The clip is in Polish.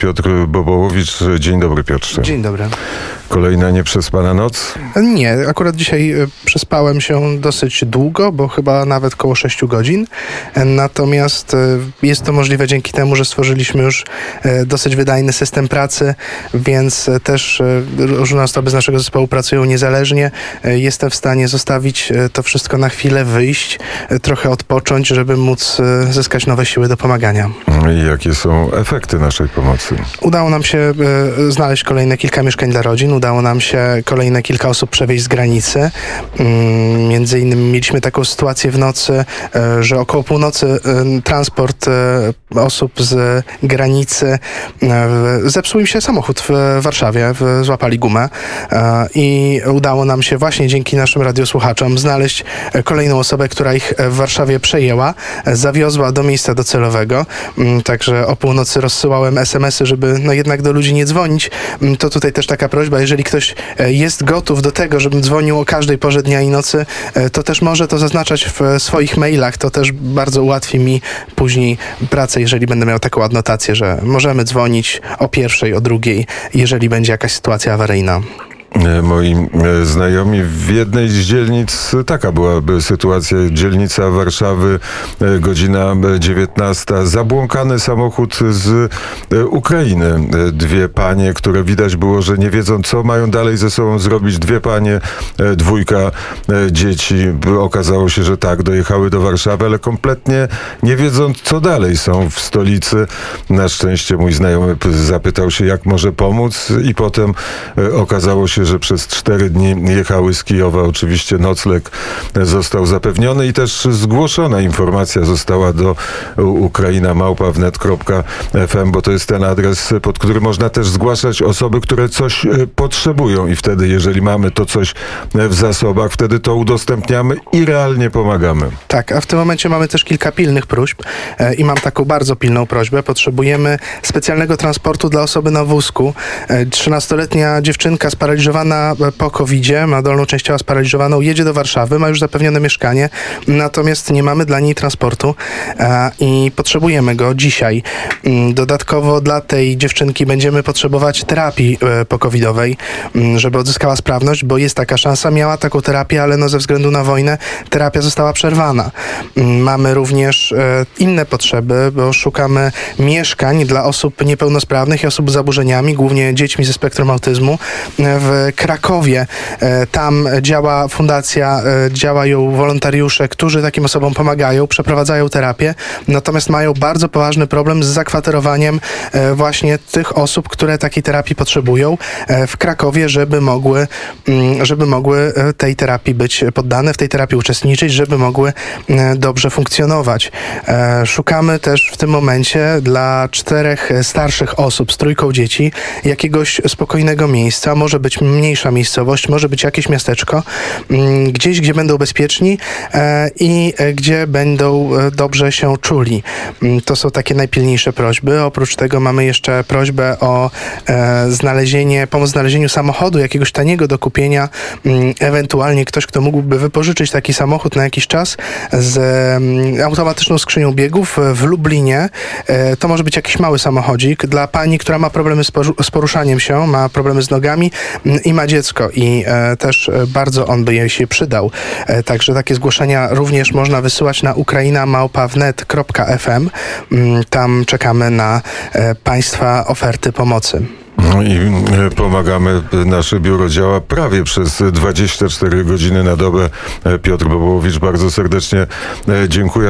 Piotr Bobołowicz. Dzień dobry, Piotrze. Dzień dobry. Kolejna nieprzespana noc? Nie, akurat dzisiaj e, przespałem się dosyć długo, bo chyba nawet koło 6 godzin. E, Natomiast e, jest to możliwe dzięki temu, że stworzyliśmy już dosyć wydajny system pracy, więc też różne osoby z naszego zespołu pracują niezależnie. Jestem w stanie zostawić to wszystko na chwilę, wyjść, trochę odpocząć, żeby móc zyskać nowe siły do pomagania. I jakie są efekty naszej pomocy? Udało nam się e, znaleźć kolejne kilka mieszkań dla rodzin, udało nam się kolejne kilka osób przewieźć z granicy. Mm, Między innymi mieliśmy taką sytuację w nocy, e, że około północy e, transport osób z granicy zepsuł im się samochód w Warszawie, w- złapali gumę i udało nam się właśnie dzięki naszym radiosłuchaczom znaleźć kolejną osobę, która ich w Warszawie przejęła, zawiozła do miejsca docelowego. Mm, Także o północy rozsyłałem SMS-y, żeby no jednak do ludzi nie dzwonić. Mm, To tutaj też taka prośba, jeżeli ktoś e, jest gotów do tego, żebym dzwonił o każdej porze dnia i nocy, e, to też może to zaznaczać w e, swoich mailach. To też bardzo ułatwi mi później pracę, jeżeli będę miał taką adnotację, że możemy dzwonić o pierwszej, o drugiej, jeżeli będzie jakaś sytuacja awaryjna. E, Moi e, znajomi w jednej z dzielnic, taka byłaby sytuacja, dzielnica Warszawy, e, godzina e, 19, zabłąkany samochód z Ukrainy. Dwie panie, które widać było, że nie wiedzą, co mają dalej ze sobą zrobić. Dwie panie, dwójka dzieci. Okazało się, że tak, dojechały do Warszawy, ale kompletnie nie wiedząc, co dalej są w stolicy. Na szczęście mój znajomy zapytał się, jak może pomóc i potem okazało się, że przez cztery dni jechały z Kijowa. Oczywiście nocleg e, został zapewniony i też zgłoszona informacja została do Ukraina małpa wnet.fm, bo to jest ten adres, pod który można też zgłaszać osoby, które coś e, potrzebują i wtedy, jeżeli mamy to coś e, w zasobach, wtedy to udostępniamy i realnie pomagamy. Tak, a w tym momencie mamy też kilka pilnych próśb e, i mam taką bardzo pilną prośbę. Potrzebujemy specjalnego transportu dla osoby na wózku. E, 13-letnia dziewczynka sparaliżowana e, po COVID-zie, ma dolną część ciała sparaliżowaną, jedzie do Warszawy, ma już zapewnione mieszkanie, natomiast nie mamy dla niej transportu i potrzebujemy go dzisiaj. Mm, Dodatkowo dla tej dziewczynki będziemy potrzebować terapii e, pokowidowej, mm, żeby odzyskała sprawność, bo jest taka szansa. Miała taką terapię, ale no ze względu na wojnę terapia została przerwana. Mm, Mamy również e, inne potrzeby, bo szukamy mieszkań dla osób niepełnosprawnych i osób z zaburzeniami, głównie dziećmi ze spektrum autyzmu e, w Krakowie. E, Tam działa fundacja, e, działają wolontariusze, którzy takim osobom pomagają, przeprowadzają terapię, natomiast mają bardzo poważny problem z zakwaterowaniem e, właśnie tych osób, które takiej terapii potrzebują w Krakowie, żeby mogły, mm, żeby mogły tej terapii być poddane, w tej terapii uczestniczyć, żeby mogły dobrze funkcjonować. Szukamy też w tym momencie dla czterech starszych osób z trójką dzieci jakiegoś spokojnego miejsca. Może być mniejsza miejscowość, może być jakieś miasteczko, mm, gdzieś, gdzie będą bezpieczni e, i e, gdzie będą e, dobrze się czuli. Mm, To są takie najpilniejsze prośby. Oprócz tego mamy jeszcze prośbę o znalezienie, pomoc w znalezieniu samochodu, jakiegoś taniego do kupienia, mm, ewentualnie ktoś, kto mógłby wypożyczyć taki samochód na jakiś czas z automatyczną skrzynią biegów w Lublinie. To może być jakiś mały samochodzik dla pani, która ma problemy z poru- z poruszaniem się, ma problemy z nogami i ma dziecko i e, też e, bardzo on by jej się przydał. E, Także takie zgłoszenia również można wysyłać na ukrainamałpawnet.fm. Mm, Tam czekamy na państwa oferty pomocy. No i pomagamy. Nasze biuro działa prawie przez 24 godziny na dobę. Piotr Bobołowicz, bardzo serdecznie dziękuję.